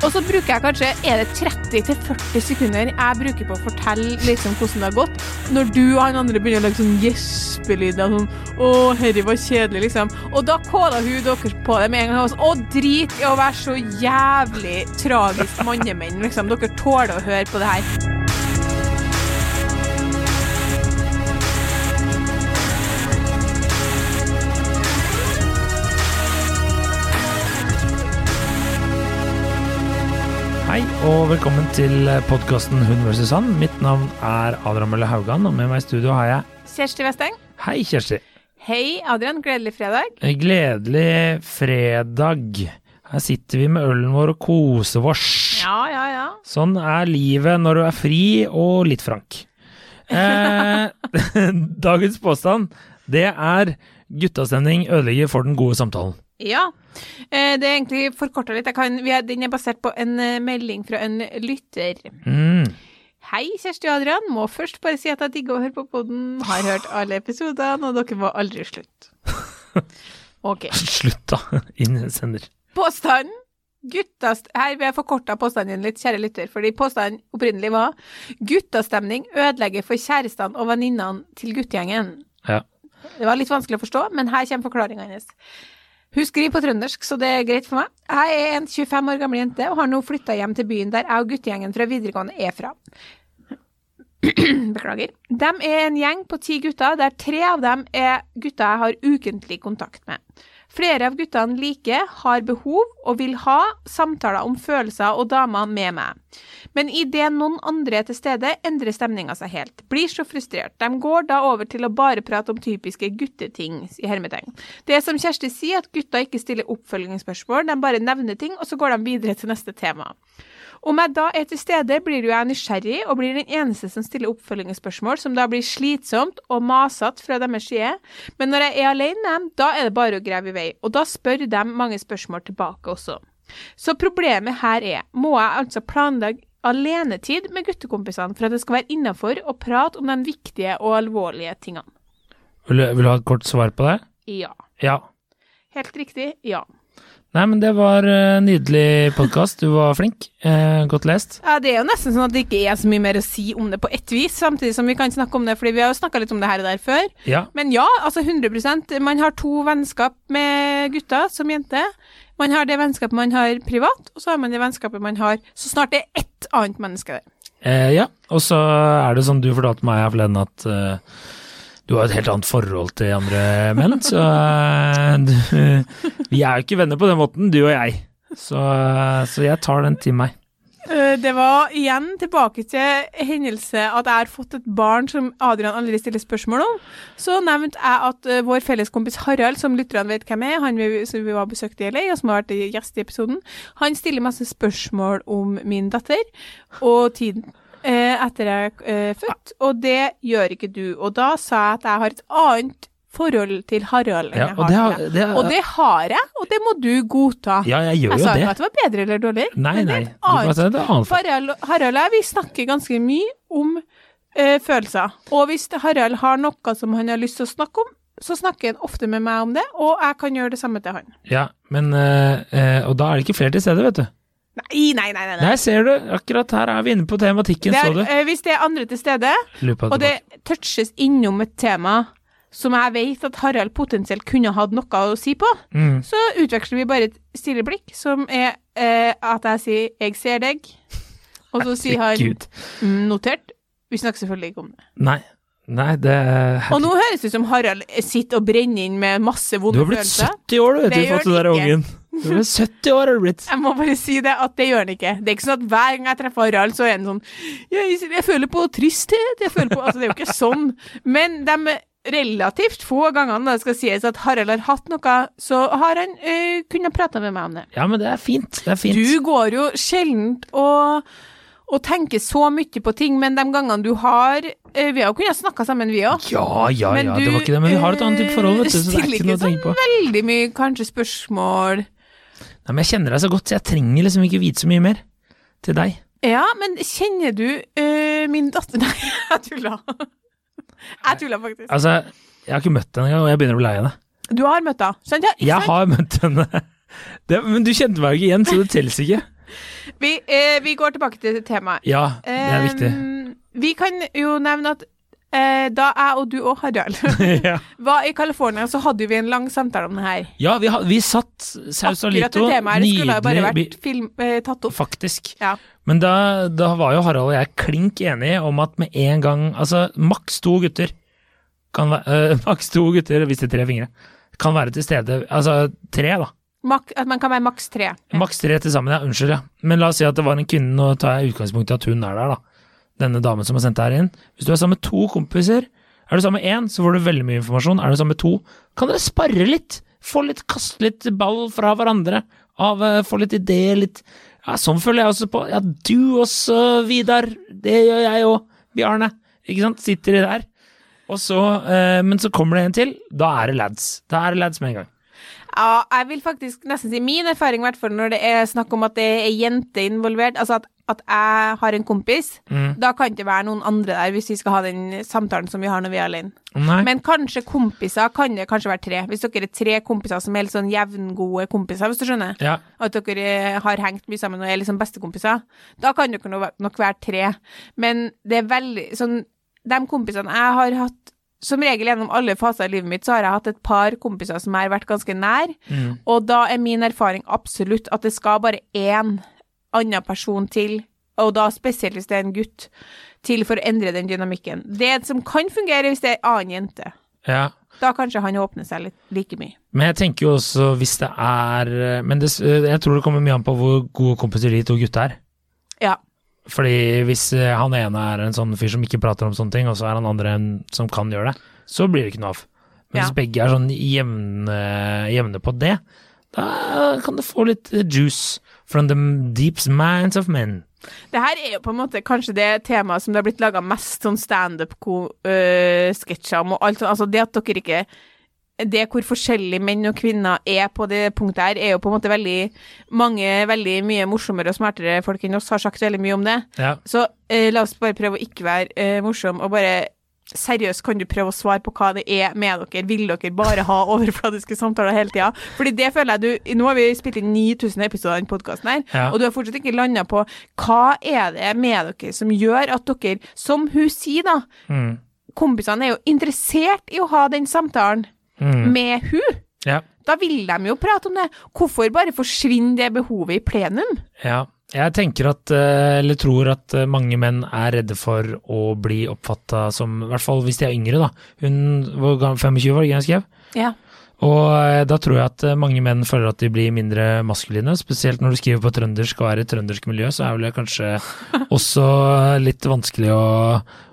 Og så bruker jeg kanskje er det 30-40 sekunder jeg bruker på å fortelle liksom hvordan det har gått, når du og han andre begynner å lage sånn gjespelyder sånn 'Å, herre var kjedelig', liksom. Og da kåla hun dere på det med en gang. 'Å, drit i å være så jævlig tragisk mannemenn', liksom. Dere tåler å høre på det her. Og velkommen til podkasten Hun vs. han. Mitt navn er Adrian Mølle Haugan, og med meg i studio har jeg Kjersti Westeng. Hei, Kjersti. Hei, Adrian. Gledelig fredag. Gledelig fredag. Her sitter vi med ølen vår og koser oss. Ja, ja, ja. Sånn er livet når du er fri og litt frank. Eh, dagens påstand, det er guttastemning ødelegger for den gode samtalen. Ja. Eh, det er egentlig forkorta litt. Kan, vi er, den er basert på en eh, melding fra en lytter. Mm. Hei, Kjersti og Adrian. Må først bare si at jeg digger å høre på podden. Har hørt alle episodene, og dere må aldri slutte. Ok. Slutt, da. Innsender. Påstanden. Guttast, Her vil jeg forkorta påstanden din litt, kjære lytter, fordi påstanden opprinnelig var guttastemning ødelegger for kjærestene og venninnene til guttegjengen. Ja. Det var litt vanskelig å forstå, men her kommer forklaringa hennes. Hun skriver på trøndersk, så det er greit for meg. Jeg er en 25 år gammel jente og har nå flytta hjem til byen der jeg og guttegjengen fra videregående er fra. Beklager. De er en gjeng på ti gutter, der tre av dem er gutter jeg har ukentlig kontakt med. Flere av guttene liker, har behov og vil ha samtaler om følelser og damer med meg. Men idet noen andre er til stede, endrer stemninga seg helt. Blir så frustrert. De går da over til å bare prate om typiske gutteting, i hermetegn. Det er som Kjersti sier, at gutta ikke stiller oppfølgingsspørsmål, de bare nevner ting, og så går de videre til neste tema. Om jeg da er til stede, blir jo jeg nysgjerrig og blir den eneste som stiller oppfølgingsspørsmål, som da blir slitsomt og masete fra deres side. Men når jeg er alene, da er det bare å grave i vei, og da spør de mange spørsmål tilbake også. Så problemet her er, må jeg altså planlegge alenetid med guttekompisene for at det skal være innafor å prate om de viktige og alvorlige tingene? Vil, du- vil du ha et kort svar på det? Ja. Ja. Helt riktig, ja. Nei, men det var uh, nydelig podkast. Du var flink. Uh, godt lest. Ja, Det er jo nesten sånn at det ikke er så mye mer å si om det på ett vis, samtidig som vi kan snakke om det, fordi vi har jo snakka litt om det her og der før. Ja. Men ja, altså 100% Man har to vennskap med gutter som jente. Man har det vennskapet man har privat, og så har man det vennskapet man har så snart det er ett annet menneske der. Uh, ja. Og så er det som du fortalte meg her forleden, at du har et helt annet forhold til andre menn. Så eh, du, vi er jo ikke venner på den måten, du og jeg. Så, eh, så jeg tar den til meg. Eh, Det var igjen tilbake til hendelse at jeg har fått et barn som Adrian aldri stiller spørsmål om. Så nevnte jeg at vår felles kompis Harald, som lytterne vet hvem er, han vi, som vi var besøkt i LA, og som har vært gjest i episoden, han stiller masse spørsmål om min datter og tiden etter jeg er født, og det gjør ikke du. Og da sa jeg at jeg har et annet forhold til Harald enn Ja, jeg har det til har- deg. det Og det har jeg, og det må du godta. Ja, jeg gjør jeg jo sa ikke at det var bedre eller dårlig. Nei, men det er et annet er annet. Harald, Harald og jeg, vi snakker ganske mye om eh, følelser. Og hvis Harald har noe som han har lyst til å snakke om, så snakker han ofte med meg om det, og jeg kan gjøre det samme til han. Ja, men eh, eh, Og da er det ikke flere til stede, vet du. Nei, nei, nei. nei. Nei, ser du. Akkurat her er vi inne på tematikken, er, så du. eh, hvis det er andre til stede, og det touches innom et tema som jeg vet at Harald potensielt kunne hatt noe å si på, mm. så utveksler vi bare et stille blikk, som er eh, at jeg sier 'jeg ser deg', og så sier han mm, 'notert'. Vi snakker selvfølgelig ikke om det. Nei. Nei, det Og nå høres det ut som Harald sitter og brenner inn med masse vonde følelser. Du har blitt følelser. 70 år, du, vet Det du, fått det der ungen. Du er 70 år, har du blitt. Jeg må bare si det, at det gjør han ikke. Det er ikke sånn at hver gang jeg treffer Harald, så er han sånn jeg, jeg føler på tristhet, jeg føler på Altså, det er jo ikke sånn. Men de relativt få gangene det skal sies at Harald har hatt noe, så har han øh, kunnet prate med meg om det. Ja, men det er fint. Det er fint. Du går jo sjelden og, og tenker så mye på ting, men de gangene du har øh, Vi har jo kunnet snakke sammen, vi òg. Ja, ja, Men ja, du, det var ikke det, men vi har et annet type forhold, vet du, så det er stiller ikke noe å tenke på. sånn veldig mye kanskje spørsmål. Nei, men jeg kjenner deg så godt, så jeg trenger liksom ikke vite så mye mer til deg. Ja, men kjenner du øh, min datter Nei, jeg tulla. Jeg tulla faktisk. Altså, jeg har ikke møtt henne engang, og jeg begynner å bli lei henne. Du har møtt henne, sant? Ja, Jeg har møtt henne. Det, men du kjente meg jo ikke igjen, så det teller ikke. Vi, øh, vi går tilbake til temaet. Ja, det er viktig. Um, vi kan jo nevne at da jeg og du og Harald ja. var i California, så hadde vi en lang samtale om det her. ja, vi, vi satt Akkurat og det temaet her skulle bare vært film, eh, tatt opp. Faktisk. Ja. Men da, da var jo Harald og jeg klink enige om at med en gang Altså, maks to gutter kan være øh, Maks to gutter, hvis det er tre fingre, kan være til stede Altså tre, da. Mak at man kan være maks tre. Ja. Maks tre til sammen, ja. Unnskyld, ja. Men la oss si at det var en kvinne, nå tar jeg utgangspunkt i at hun er der, da. Denne damen som har sendt her inn. Hvis du er sammen med to kompiser, er du sammen med én, så får du veldig mye informasjon. Er du sammen med to, kan dere sparre litt. Få litt, kaste litt ball fra hverandre. Av, eh, få litt ideer, litt Ja, sånn føler jeg også på. Ja, du også, Vidar. Det gjør jeg òg. Bjarne. Ikke sant. Sitter de der. Og så, eh, men så kommer det en til. Da er det lads. Da er det lads med en gang. Ja, jeg vil faktisk nesten si min erfaring, i hvert fall når det er snakk om at det er jenter involvert, altså at, at jeg har en kompis, Mm. da kan det være noen andre der hvis vi skal ha den samtalen som vi har når vi er alene. Nei. Men kanskje kompiser kan det kanskje være tre. Hvis dere er tre kompiser som er litt sånn jevngode kompiser, hvis du skjønner. Ja. At dere har hengt mye sammen og er liksom bestekompiser. Da kan dere nok være tre. Men det er veldig sånn De kompisene jeg har hatt Som regel gjennom alle faser i livet mitt, så har jeg hatt et par kompiser som jeg har vært ganske nær. Mm. Og da er min erfaring absolutt at det skal bare én annen person til, og da spesielt hvis det er en gutt, til for å endre den dynamikken. Det som kan fungere hvis det er en annen jente. ja. Da kanskje han åpner seg litt like mye. Men jeg tenker jo også hvis det er Men det, jeg tror det kommer mye an på hvor gode kompiser de to gutta er. Ja. Fordi hvis eh, han ene er en sånn fyr som ikke prater om sånne ting, og så er han andre en som kan gjøre det, så blir det ikke noe av. Men Ja. hvis begge er sånn jevne, jevne på det, da kan det få litt eh, juice from the deepest minds of men. Det her er jo på en måte kanskje det temaet som det har blitt laga mest sånn standup-sketsjer om, og alt sånt. Altså det at dere ikke det hvor forskjellige menn og kvinner er på det punktet her, er jo på en måte veldig Mange veldig mye morsommere og smartere folk enn oss har sagt veldig mye om det. Ja. Så eh, la oss bare prøve å ikke være eh, morsom, og bare Seriøst, kan du prøve å svare på hva det er med dere? Vil dere bare ha overfladiske samtaler hele tida? Fordi det føler jeg du Nå har vi spilt inn 9000 episoder av den podkasten her, Ja. og du har fortsatt ikke landa på hva er det med dere som gjør at dere, som hun sier, da Mm. Kompisene er jo interessert i å ha den samtalen Mm. med hun. Ja. Da vil de jo prate om det. Hvorfor bare forsvinner det behovet i plenum? ja. Jeg tenker at, eh, eller tror at eh, mange menn er redde for å bli oppfatta som, i hvert fall hvis de er yngre, da. Hun var 25 var ikke jeg skrev? Ja. Og eh, da tror jeg at eh, mange menn føler at de blir mindre maskuline, spesielt når du skriver på trøndersk og er i trøndersk miljø, så er vel det kanskje også litt vanskelig å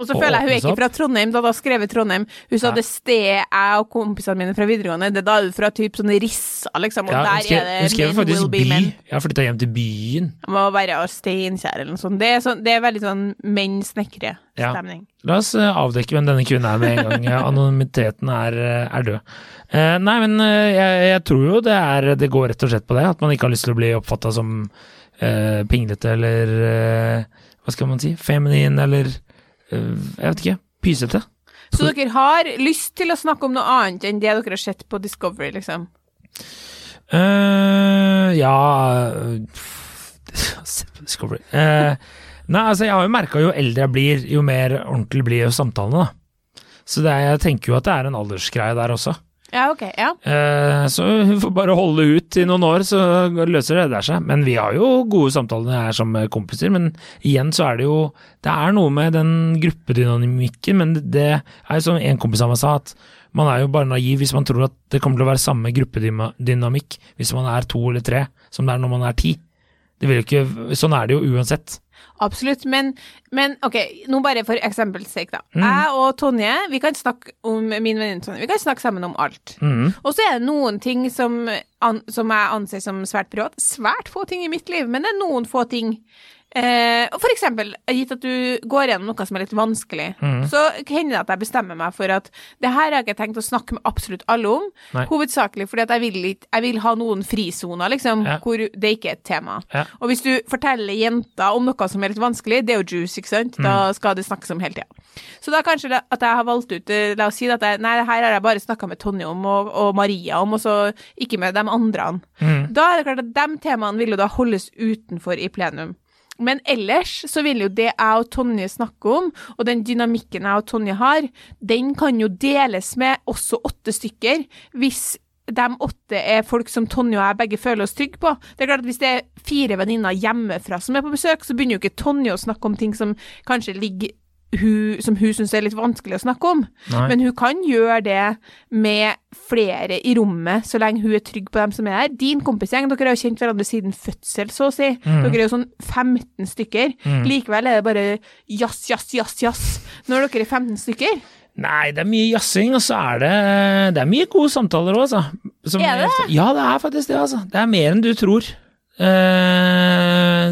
Og så føler jeg hun er ikke fra Trondheim, da da skrev jeg Trondheim. Hun sa Ja. det stedet jeg og kompisene mine fra videregående, det da er du fra typ sånne Rissa, liksom, og Ja, hun der skrev, er hun det skrev men will faktisk by. men. Jeg har flytta hjem til byen. Det må være Steinkjer eller noe sånt. Det er, sånn, det er veldig sånn menn-snekre-stemning. La oss eh, avdekke hvem denne kvinnen er med en gang. Anonymiteten er, eh, er død. Eh, nei, men eh, jeg, jeg tror jo det er Det går rett og slett på det. At man ikke har lyst til å bli oppfatta som eh, pinglete eller eh, Hva skal man si? Feminin eller Jeg vet ikke. Pysete. Så dere har lyst til å snakke om noe annet enn det dere har sett på Discovery, liksom? Ja Se på Discovery. Nei, altså, jeg har jo merka jo eldre jeg blir, jo mer ordentlig blir jo samtalene, da. Så det er, jeg tenker jo at det er en aldersgreie der også. Ja, ok. Ja. Eh, så hun får bare holde ut i noen år, så løser det der seg. Men vi har jo gode samtaler her er med kompiser, men igjen så er det jo Det er noe med den gruppedynamikken, men det er jo som en kompis av meg sa, at man er jo bare naiv hvis man tror at det kommer til å være samme gruppedynamikk hvis man er to eller tre, som det er når man er ti. Det vil ikke, sånn er det jo uansett. Absolutt, men, men ok, nå bare for eksempels sake, da. Mm. Jeg og Tonje, vi kan snakke om min venninne Tonje, vi kan snakke sammen om alt. Mm. Og så er det noen ting som, an, som jeg anser som svært privat. Svært få ting i mitt liv, men det er noen få ting Eh, og for eksempel, gitt at du går gjennom noe som er litt vanskelig, mm. så hender det at jeg bestemmer meg for at det her har jeg ikke tenkt å snakke med absolutt alle om, Nei. hovedsakelig fordi at jeg vil, jeg vil ha noen frisoner, liksom, Ja. hvor det ikke er et tema. Ja. Og hvis du forteller jenter om noe som er litt vanskelig, det er jo juice, ikke sant? Mm. Da skal det snakkes om hele tida. Så da kanskje det, at jeg har valgt ut eh, La oss si at jeg, nei, det her har jeg bare snakka med Tonje om, og, og Maria om, og så ikke med de andre. Mm. Da er det klart at de temaene vil jo da holdes utenfor i plenum. Men ellers så vil jo det jeg og Tonje snakke om, og den dynamikken jeg og Tonje har, den kan jo deles med også åtte stykker, hvis de åtte er folk som Tonje og jeg begge føler oss trygge på. Det er klart at Hvis det er fire venninner hjemmefra som er på besøk, så begynner jo ikke Tonje å snakke om ting som kanskje ligger hun, som hun syns er litt vanskelig å snakke om. Nei. Men hun kan gjøre det med flere i rommet, så lenge hun er trygg på dem som er her. Din kompisgjeng, dere har jo kjent hverandre siden fødsel, så å si. Mm. Dere er jo sånn 15 stykker. Likevel er det bare jazz, jazz, jazz, jazz når dere er 15 stykker. Nei, det er mye jazzing, og så er det Det er mye gode samtaler òg, altså. Som- Er det? Ja, det er faktisk det, altså. Det er mer enn du tror. Eh,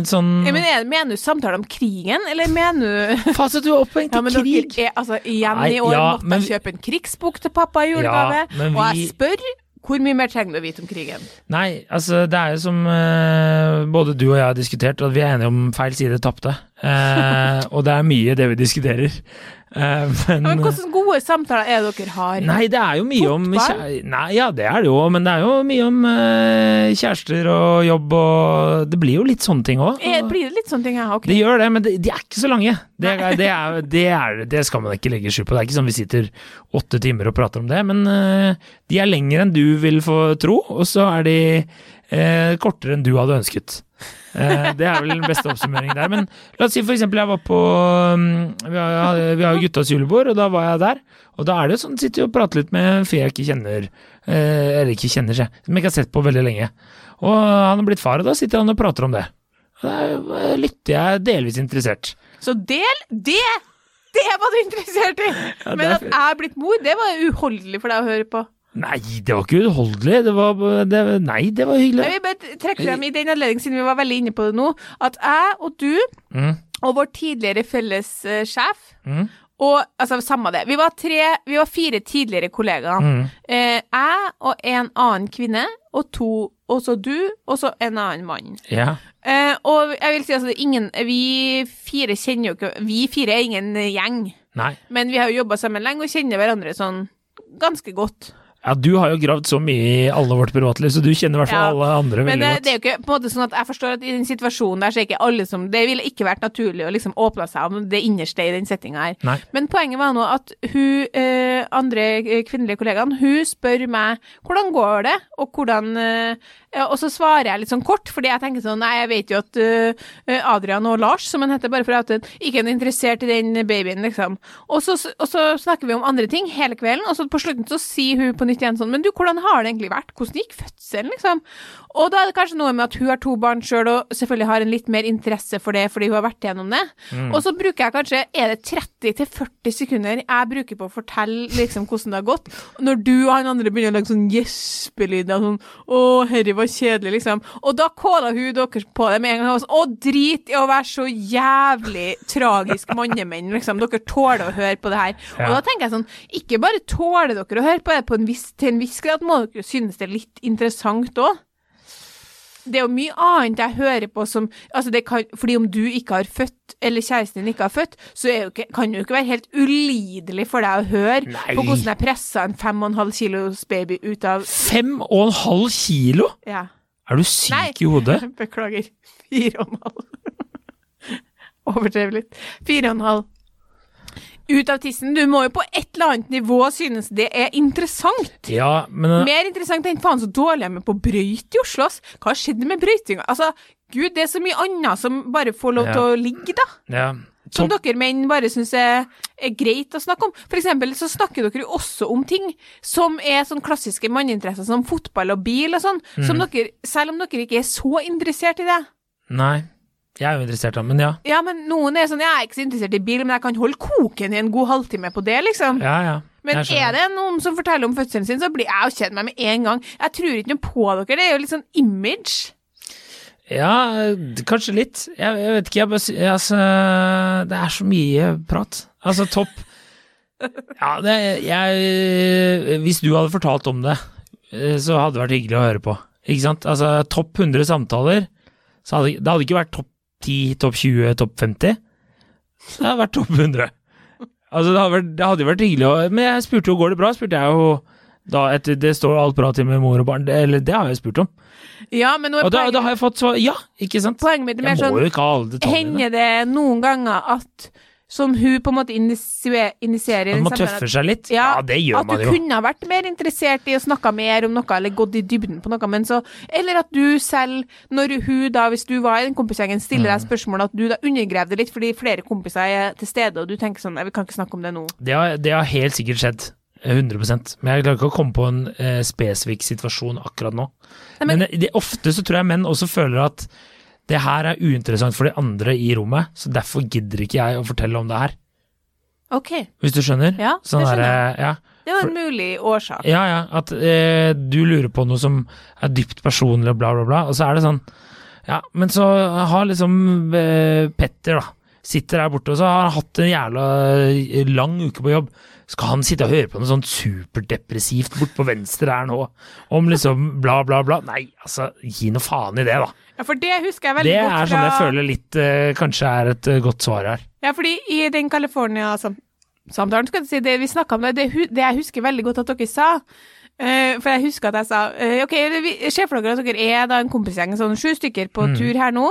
sånn Ja, men er, mener du samtale om krigen, eller mener du Faset du er opphengt ja, i men krig! er, altså, Igjen Nei, i år ja, måtte jeg kjøpe en krigsbok til pappa i julegave, Ja, og jeg spør hvor mye mer trenger du å vite om krigen? Nei, altså det er jo som uh, både du og jeg har diskutert, at vi er enige om feil side tapte. Eh, og det er mye det vi diskuterer. Eh, men, men Hvordan gode samtaler er det dere har? Nei, det er jo mye om Fotball? kjæ- Nei, ja, det er det jo, men det er jo mye om eh, kjærester og jobb og Det blir jo litt sånne ting òg. Er, blir det litt sånne ting? Ja, Okay. Det gjør det, men de, de er ikke så lange. Det, det, er, det, er, det skal man ikke legge skjul på. Det er ikke sånn vi sitter åtte timer og prater om det, men eh, de er lengre enn du vil få tro, og så er de eh, kortere enn du hadde ønsket. Eh, det er vel den beste oppsummeringen der. Men la oss si eksempel jeg var på um, Vi har, jo guttas julebord, og da var jeg der. Og da er det sånn, sitter jo og prater litt med en fyr jeg ikke kjenner, eh, eller ikke kjenner seg, som jeg ikke har sett på veldig lenge. Og han har blitt far, og da sitter han og prater om det. Da eh, lytter jeg delvis interessert. Så del det! Det var du interessert i! Men at jeg er blitt mor, det var uholdelig for deg å høre på. Nei, det var ikke uutholdelig. Det var det, Nei, det var Jeg hyggelig. vil bare trekke frem i den anledning, siden vi var veldig inne på det nå, at jeg og du Mm, og vår tidligere felles uh, sjef mm, og altså, samme det. Vi var, tre, vi var fire tidligere kollegaer. mm. Eh, jeg og en annen kvinne, og to, og så du, og så en annen mann. Ja. Eh, og jeg vil si altså, ingen Vi fire kjenner jo ikke Vi fire er ingen gjeng, Nei. men vi har jo jobba sammen lenge og kjenner hverandre sånn ganske godt. Ja, du har jo gravd så mye i alle vårt privatliv, så du kjenner i hvert fall Ja, alle andre veldig godt. Men det er jo ikke på en måte sånn at jeg forstår at i den situasjonen der så er ikke alle som Det ville ikke vært naturlig å liksom åpne seg om det innerste i den settinga her. Nei. Men poenget var nå at hun eh, andre eh, kvinnelige kollegaen, hun spør meg hvordan går det, og hvordan eh, Og så svarer jeg litt sånn kort, fordi jeg tenker sånn Nei, jeg vet jo at uh, Adrian og Lars, som han heter bare for at han ikke er interessert i den babyen, liksom. Og så, og så snakker vi om andre ting hele kvelden, og så på slutten så sier hun på nytt igjen sånn Men du, hvordan har det egentlig vært? Hvordan gikk fødselen, liksom? Og da er det kanskje noe med at hun har to barn sjøl, og selvfølgelig har en litt mer interesse for det fordi hun har vært gjennom det. Og så bruker jeg kanskje Er det 30-40 sekunder jeg bruker på å fortelle liksom hvordan det har gått? Når du og han andre begynner å lage sånn gjespelyder sånn Å, herre, var kjedelig, liksom. Og da kåler hun dere på det med en gang. Og sånn, Å, drit i å være så jævlig tragisk mannemenn, liksom. Dere tåler å høre på det her. Ja. Og da tenker jeg sånn Ikke bare tåler dere å høre på det på en viss, til en viss grad, må dere jo synes det er litt interessant òg. Det er jo mye annet jeg hører på som altså det kan, Fordi om du ikke har født, eller kjæresten din ikke har født, så ikke, kan det jo ikke være helt ulidelig for deg å høre Nei. på hvordan jeg pressa en fem og en halv kilos baby ut av Fem og en halv kilo? Ja. Er du syk Nei. i hodet? Beklager. Fire og en halv. Overdrev litt. Fire og en halv. Ut av tissen. Du må jo på et eller annet nivå synes det er interessant. Ja, men Mer interessant enn faen så dårlig jeg er med på brøyt i Oslo, ass. Hva har skjedd med brøytinga? Altså, gud, det er så mye annet som bare får lov Ja. til å ligge, da. ja. Som dere menn bare syns er, er greit å snakke om. For eksempel så snakker dere jo også om ting som er sånn klassiske manneinteresser, som fotball og bil og sånn, som Mm. dere, selv om dere ikke er så interessert i det. Nei. Jeg er jo interessert, men ja. Ja, men noen er sånn, jeg er ikke så interessert i bil, men jeg kan holde koken i en god halvtime på det, liksom. Ja, ja. Men er det noen som forteller om fødselen sin, så blir jeg jo kjent med meg med en gang. Jeg tror ikke noe på dere, det er jo litt sånn image. Ja, kanskje litt. Jeg, jeg vet ikke, jeg bare altså, Det er så mye prat. Altså, topp Ja, det jeg Hvis du hadde fortalt om det, eh, så hadde det vært hyggelig å høre på. Ikke sant? Altså, topp 100 samtaler, så hadde det hadde ikke vært topp 10, topp 20, topp 50. Det hadde vært topp 100. Altså, det vært, det hadde jo vært hyggelig å Men jeg spurte jo går det bra, spurte jeg jo da etter Det står alt bra til med mor og barn, det, eller det har jeg spurt om. Ja, men nå er Og da, da har jeg fått svar ja, ikke sant? poenget mitt er mer sånn. Hender det noen ganger at som hun på en måte initier- initierer At man tøffer seg litt? Ja, det gjør at du kunne ha vært mer interessert i å snakke mer om noe, eller gått i dybden på noe, men så Eller at du selv, når hun da, hvis du var i den kompisgjengen, stiller Mm. deg spørsmål, at du da undergraver det litt fordi flere kompiser er til stede, og du tenker sånn Jeg Vi kan ikke snakke om det nå. Det har, det har helt sikkert skjedd. eh, 100% Men jeg klarer ikke å komme på en eh, spesifikk situasjon akkurat nå. Nei, men- men det, ofte så tror jeg menn også føler at det her er uinteressant for de andre i rommet, så derfor gidder ikke jeg å fortelle om det her. OK. Hvis du skjønner? Ja, Sånn det skjønner jeg. ja. Det var en mulig årsak. Ja, ja, at eh, du lurer på noe som er dypt personlig og bla, bla, bla, og så er det sånn Ja, men så har liksom eh, Petter, da, sitter der borte, og så har han hatt en jævla lang uke på jobb. Skal han sitte og høre på noe sånn superdepressivt bort på venstre her nå, om liksom bla, bla, bla? Nei, altså, gi noe faen i det, da. Ja, for det husker jeg veldig Det godt er sånn jeg føler litt eh, kanskje er et eh, godt svar her. Ja, fordi i den California-samtalen, skal jeg si, det vi snakka om det, det, hu- det jeg husker veldig godt at dere sa eh, For jeg husker at jeg sa uh, OK, se for dere at dere er da en kompisgjeng, sånn sju stykker på Mm. tur her nå,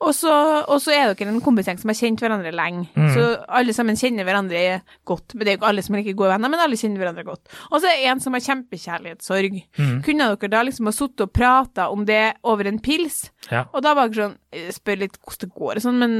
og så, og så er dere en kompisgjeng som har kjent hverandre lenge. Mm. Så alle sammen kjenner hverandre godt. Men det er jo ikke alle som er like gode venner, men alle kjenner hverandre godt. Og så er det en som har kjempekjærlighetssorg. Mm. Kunne dere da liksom ha sittet og prata om det over en pils? Ja. Og da var det sånn Spør litt hvordan det går og sånn, men,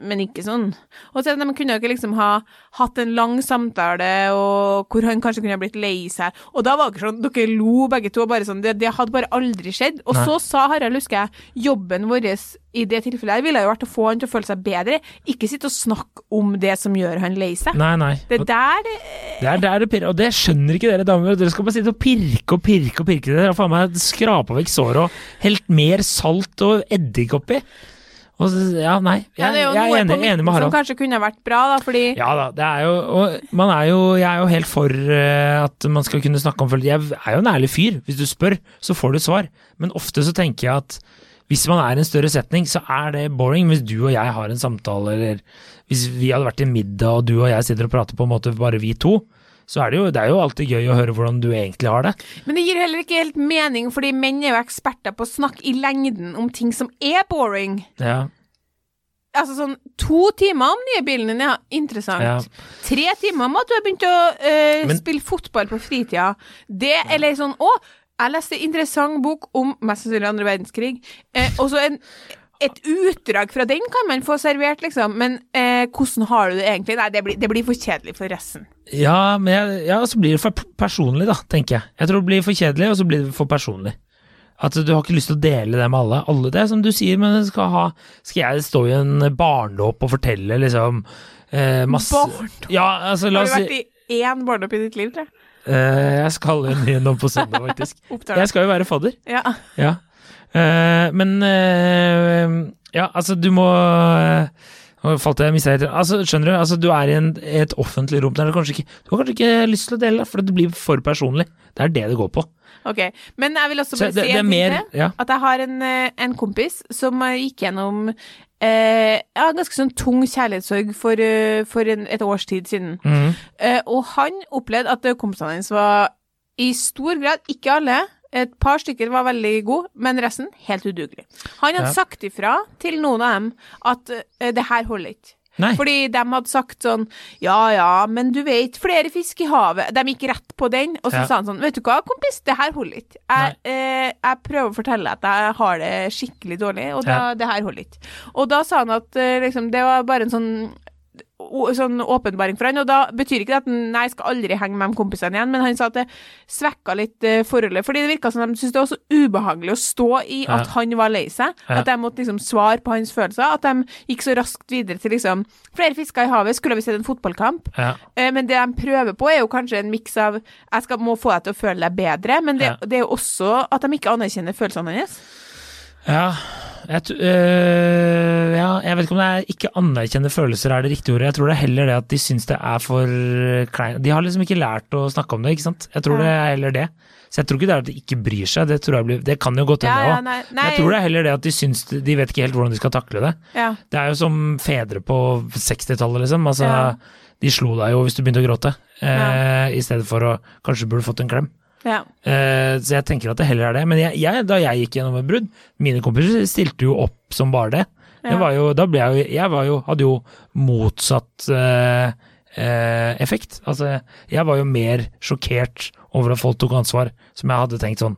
men ikke sånn. Og så de kunne ikke liksom ha hatt en lang samtale, og hvor han kanskje kunne ha blitt lei seg. Og da var det ikke sånn Dere lo begge to, og bare sånn Det, det hadde bare aldri skjedd. Og Nei. så sa Harald, husker jeg, jobben vår i det tilfellet her ville jo vært å få han til å føle seg bedre, ikke sitte og snakke om det som gjør han lei seg. Nei, nei. Det er der det Det er der det pirrer, og det skjønner ikke dere damer. Dere skal bare sitte og pirke og pirke og pirke. Dere har faen meg skrapa vekk såret og helt mer salt og eddik oppi. Og ja, nei. ja, Jeg, det er jo jeg er enig, enig med som kanskje kunne vært bra, da, fordi Ja da, det er jo Og man er jo Jeg er jo helt for uh, at man skal kunne snakke om følelser. Jeg er jo en ærlig fyr. Hvis du spør, så får du et svar. Men ofte så tenker jeg at hvis man er i en større setning, så er det boring. Hvis du og jeg har en samtale, eller hvis vi hadde vært i middag og du og jeg sitter og prater på en måte bare vi to, så er det jo, det er jo alltid gøy å høre hvordan du egentlig har det. Men det gir heller ikke helt mening, fordi menn er jo eksperter på å snakke i lengden om ting som er boring. Ja, Altså sånn to timer om nye bilen din, ja, interessant. ja. Tre timer om at du har begynt å øh, Men- spille fotball på fritida. Det, eller sånn Å, jeg leste en interessant bok om mest sannsynlig andre verdenskrig. Eh, og så en et utdrag fra den kan man få servert, liksom, men eh, hvordan har du det egentlig? Nei, det blir, det blir for kjedelig for resten. Ja, men jeg, ja, så blir det for personlig, da, tenker jeg. Jeg tror det blir for kjedelig, og så blir det for personlig. At du har ikke lyst til å dele det med alle. Alle det som du sier, men skal ha Skal jeg stå i en barndåp og fortelle liksom eh, masse Barndåp? Ja, altså, la Har du vært i én barndåp i ditt liv, tror jeg? Eh, Jeg skal i på søndag, faktisk. Jeg skal jo være fadder. Ja. Ja. Eh, men eh, Ja, altså, du må falt jeg mista helt Altså, skjønner du, altså, du er i en, et offentlig rom der du kanskje ikke Du har kanskje ikke lyst til å dele, for det blir for personlig. Det er det det går på. Ok, men jeg vil også bare det, si det ting mer til. Ja. At jeg har en, eh, en kompis som eh, gikk gjennom eh, ja, ganske sånn tung kjærlighetssorg for, eh, for en, et års tid siden. Mm. Eh, og han opplevde at kompisene hans var i stor grad, ikke alle, et par stykker var veldig gode, men resten helt udugelig. Han hadde Ja. sagt ifra til noen av dem at eh, det her holder ikke. Nei. Fordi de hadde sagt sånn Ja ja, men du vet, flere fisk i havet. De gikk rett på den, og så Ja. sa han sånn Vet du hva, kompis, det her holder ikke. Jeg, eh, jeg prøver å fortelle at jeg har det skikkelig dårlig, og da, Ja. det her holder ikke. Og da sa han at eh, liksom, det var bare en sånn sånn åpenbaring for han, og da betyr ikke det at han jeg skal aldri henge med de kompisene igjen, men han sa at det svekka litt eh, forholdet, fordi det virka som de syntes det var så ubehagelig å stå i Ja. at han var lei seg, Ja. at de måtte liksom svare på hans følelser, at de gikk så raskt videre til liksom flere fisker i havet, skulle vi sett en fotballkamp, Ja. Eh, men det de prøver på er jo kanskje en miks av jeg skal, må få deg til å føle deg bedre, men det, Ja. det er jo også at de ikke anerkjenner følelsene hans. Ja, Jeg, øh, ja, jeg vet ikke om det er ikke anerkjenne følelser er det riktige ordet. Jeg tror det er heller det at de syns det er for kleint. De har liksom ikke lært å snakke om det, ikke sant. Jeg tror Ja. det er heller det. Så jeg tror ikke det er at de ikke bryr seg, det, tror jeg blir, det kan jo godt Ja, hende ja, òg. nei, Men jeg tror det er heller det at de syns De vet ikke helt hvordan de skal takle det. ja. Det er jo som fedre på 60-tallet, liksom. Altså, Ja. de slo deg jo hvis du begynte å gråte, eh, Ja. i stedet for å kanskje burde fått en klem. Ja. Uh, så jeg tenker at det heller er det. Men jeg, jeg, da jeg gikk gjennom et brudd, mine kompiser stilte jo opp som bare det. det Ja. var jo, da ble jeg jo Jeg var jo, hadde jo motsatt uh, uh, effekt. Altså, jeg var jo mer sjokkert over at folk tok ansvar, som jeg hadde tenkt sånn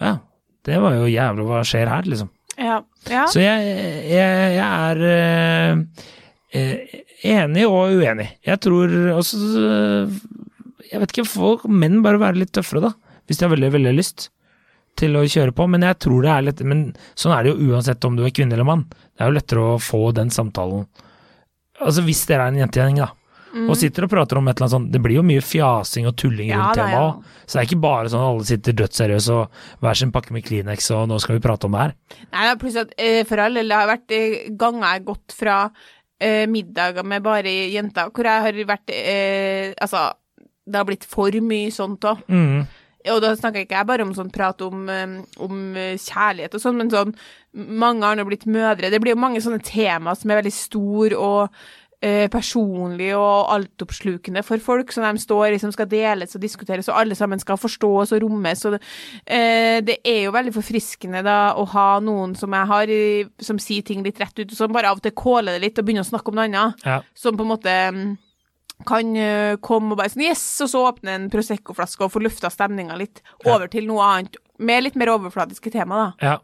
Ja, det var jo jævlig, hva skjer her, liksom. Ja. ja. Så jeg, jeg, jeg er enig og uenig. Jeg tror også Jeg vet ikke, får menn bare være litt tøffere, da. Hvis de har veldig, veldig lyst til å kjøre på. Men jeg tror det er lett Men sånn er det jo uansett om du er kvinne eller mann. Det er jo lettere å få den samtalen Altså hvis dere er en jentegjeng, da. Mm. Og sitter og prater om et eller annet sånt Det blir jo mye fjasing og tulling Ja, rundt temaet ja. Så det er ikke bare sånn at alle sitter dødsseriøse og hver sin pakke med Kleenex og nå skal vi prate om det her. Nei, det er plutselig at eh, for alle, det har vært eh, ganger jeg har gått fra eh, middager med bare jenter, hvor jeg har vært eh, Altså, det har blitt for mye sånt òg. Mm. Og da snakker ikke jeg bare om sånn prat om, eh, om eh, kjærlighet og sånn, men sånn Mange har nå blitt mødre. Det blir jo mange sånne tema som er veldig store og eh, personlige og altoppslukende for folk, så de står liksom skal deles og diskuteres, og alle sammen skal forstås og rommes. Og det, eh, det er jo veldig forfriskende da å ha noen som jeg har, som sier ting litt rett ut, og som bare av og til kåler det litt og begynner å snakke om noe annet. Ja. Som på en måte mm, kan eh, komme og bare sånn yes, og så åpne en Prosecco-flaske og få lufta stemninga litt over til noe annet, med litt mer overfladiske tema, da. Ja.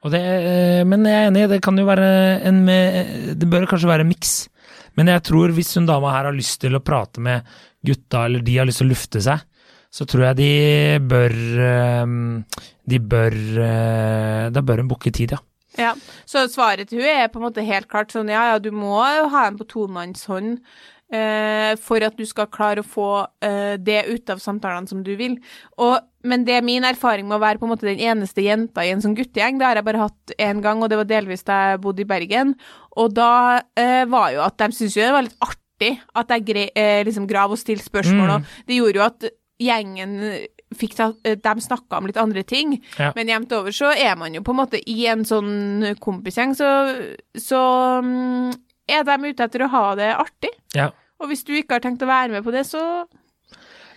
Og det, eh, men jeg er enig, det kan jo være en med, Det bør kanskje være en miks. Men jeg tror hvis hun dama her har lyst til å prate med gutta, eller de har lyst til å lufte seg, så tror jeg de bør eh, De bør eh, Da bør hun booke tid, ja. Ja, Så svaret til hun er på en måte helt klart sånn ja, ja, du må ha en på tomannshånd eh, for at du skal klare å få eh, det ut av samtalene som du vil. Og, men det er min erfaring med å være på en måte den eneste jenta i en sånn guttegjeng. Det har jeg bare hatt én gang, og det var delvis da jeg bodde i Bergen. Og da eh, var jo at de syntes jo det var litt artig at jeg gre, eh, liksom grav og stilte spørsmål, Mm. og det gjorde jo at gjengen fikk ta, eh, de snakka om litt andre ting. Ja. Men jevnt over så er man jo på en måte i en sånn kompisgjeng, så, så mm, er de ute etter å ha det artig. Ja. Og hvis du ikke har tenkt å være med på det, så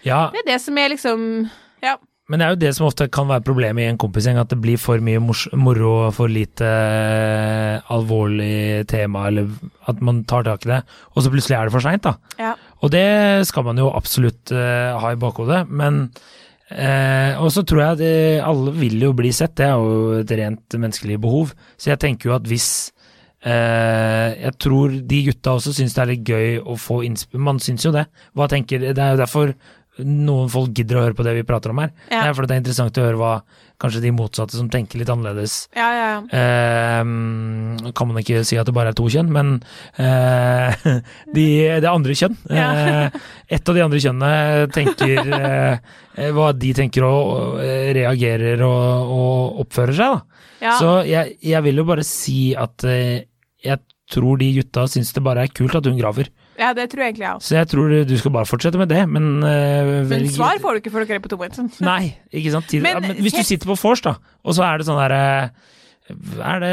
ja. det er det som er liksom Ja. Men det er jo det som ofte kan være problemet i en kompisgjeng, at det blir for mye moro og for lite eh, alvorlig tema, eller at man tar tak i det, og så plutselig er det for seint, da. ja. Og det skal man jo absolutt uh, ha i bakhodet, men eh, Og så tror jeg at eh, alle vil jo bli sett, det er jo et rent menneskelig behov. Så jeg tenker jo at hvis Jeg tror de gutta også syns det er litt gøy å få innspill Man syns jo det. Hva tenker Det er jo derfor noen folk gidder å høre på det vi prater om her. Ja. Det er fordi det er interessant å høre hva kanskje de motsatte som tenker litt annerledes Ja, ja, ja. Eh, kan man ikke si at det bare er to kjønn, men eh, de, det andre kjønn. Eh, et av de andre kjønnene tenker eh, hva de tenker og eh, reagerer og, og oppfører seg, da. Så jeg, jeg vil jo bare si at eh, jeg tror de gutta syns det bare er kult at hun graver. ja, det tror jeg egentlig jeg også. Så jeg tror du skal bare fortsette med det, men eh, Men svar får du ikke før dere er på tomannshånd. Nei, ikke sant. Tid, Men- ja, men hvis du sitter på vors, da, og så er det sånn derre er det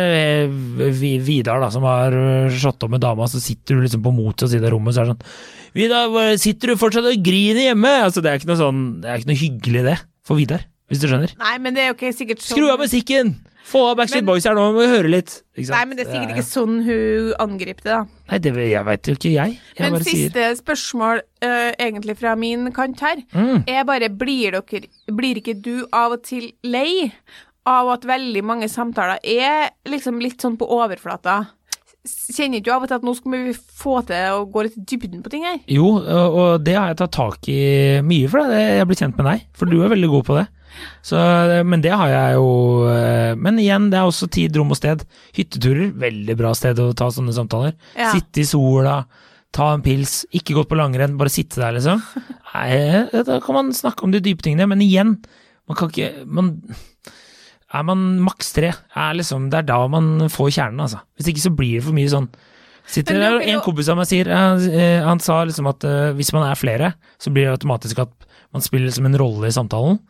eh, Vidar da, som har eh, slått opp med dama, så sitter du liksom på motsatt side av rommet, så er det sånn Vidar, sitter du fortsatt og griner hjemme? Altså, det er ikke noe sånn Det er ikke noe hyggelig, det, for Vidar, hvis du skjønner. Nei, men det er jo ikke sikkert sånn Skru av musikken! Få av Backstreet Boys her nå, må vi høre litt. Nei, men det er sikkert ikke sånn hun angriper det, da. Nei, det jeg veit jo ikke, jeg. Jeg Men bare sier siste spørsmål, uh, egentlig fra min kant her, mm. er bare blir dere Blir ikke du av og til lei av at veldig mange samtaler er liksom litt sånn på overflata? Kjenner ikke du av og til at nå skal vi få til å gå litt i dybden på ting her? Jo, og det har jeg tatt tak i mye for det. Jeg blir kjent med deg, for du er veldig god på det. Så, men det har jeg jo eh, Men igjen, det er også tid, rom og sted. Hytteturer, veldig bra sted å ta sånne samtaler. Ja. Sitte i sola, ta en pils, ikke gått på langrenn, bare sitte der, liksom. Nei, da kan man snakke om de dype tingene, men igjen, man kan ikke man, er man maks tre. Er liksom, det er da man får kjernen, altså. Hvis ikke så blir det for mye sånn Sitter det, der, jo- En kompis av meg sier han, Han sa liksom at uh, hvis man er flere, så blir det automatisk at man spiller liksom en rolle i samtalen.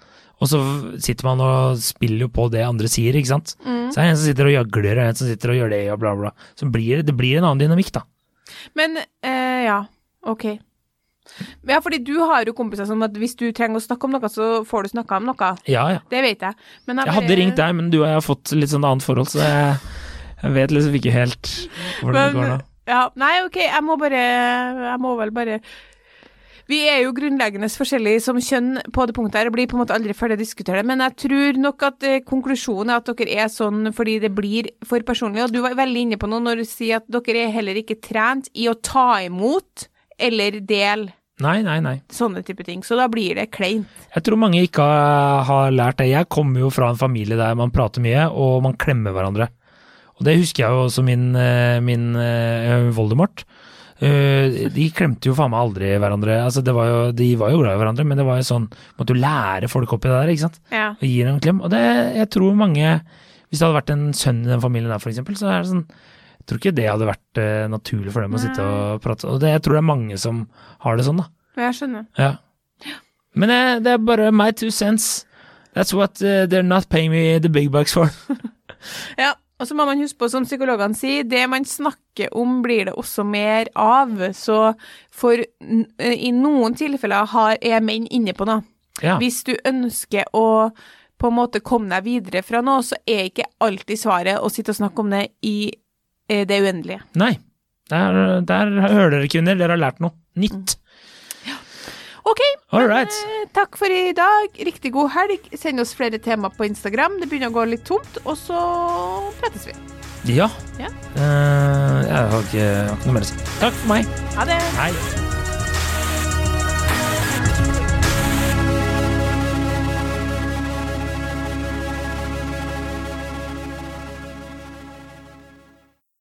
Og så sitter man og spiller jo på det andre sier, ikke sant. Mm. Så er det en som sitter og gjøgler, og en som sitter og gjør det, og bla, bla. Så blir det, det blir en annen dynamikk, da. Men eh, ja, ok. Ja, fordi du har jo kompiser som at hvis du trenger å snakke om noe, så får du snakka om noe. Ja, ja. Det vet jeg. Men Jeg hadde ringt deg, men du og jeg har fått litt sånn annet forhold, så jeg, jeg vet liksom ikke helt hvordan det går nå. Ja, nei, ok, jeg må bare Jeg må vel bare Vi er jo grunnleggende forskjellige som kjønn på det punktet her, og blir på en måte aldri ferdig å diskutere det, men jeg tror nok at eh, konklusjonen er at dere er sånn fordi det blir for personlig, og du var veldig inne på noe når du sier at dere er heller ikke trent i å ta imot eller dele Nei, nei, nei. sånne type ting, så da blir det kleint. Jeg tror mange ikke har, har lært det. Jeg kommer jo fra en familie der man prater mye, og man klemmer hverandre. Og det husker jeg jo også min, eh, min eh, Voldemort. Eh, De klemte jo faen meg aldri hverandre. Altså, det var jo, de var jo glad i hverandre, men det var jo sånn Måtte jo lære folk oppi det der, ikke sant. Ja. Og gi dem en klem. Og det, jeg tror mange Hvis det hadde vært en sønn i den familien der, for eksempel, så er det sånn Jeg tror ikke det hadde vært uh, naturlig for dem å sitte og prate. Og det, jeg tror det er mange som har det sånn, da. Jeg skjønner. Ja. Men eh, det er bare my two cents. That's what uh, they're not paying me the big bucks for. Ja, og så må man huske på, som psykologene sier, det man snakker om blir det også mer av. Så for i noen tilfeller har, er menn inne på noe. Ja. Hvis du ønsker å på en måte komme deg videre fra noe, så er ikke alltid svaret å sitte og snakke om det i eh, det uendelige. Nei. Der, der hører dere, kvinner. Dere har lært noe nytt. Ok, All men, right. eh, takk for i dag. Riktig god helg. Send oss flere tema på Instagram. Det begynner å gå litt tomt, og så prates vi. Ja. Ja. Uh, jeg har ikke, jeg har ikke noe mer å si. Takk for meg. Ha det. Hei.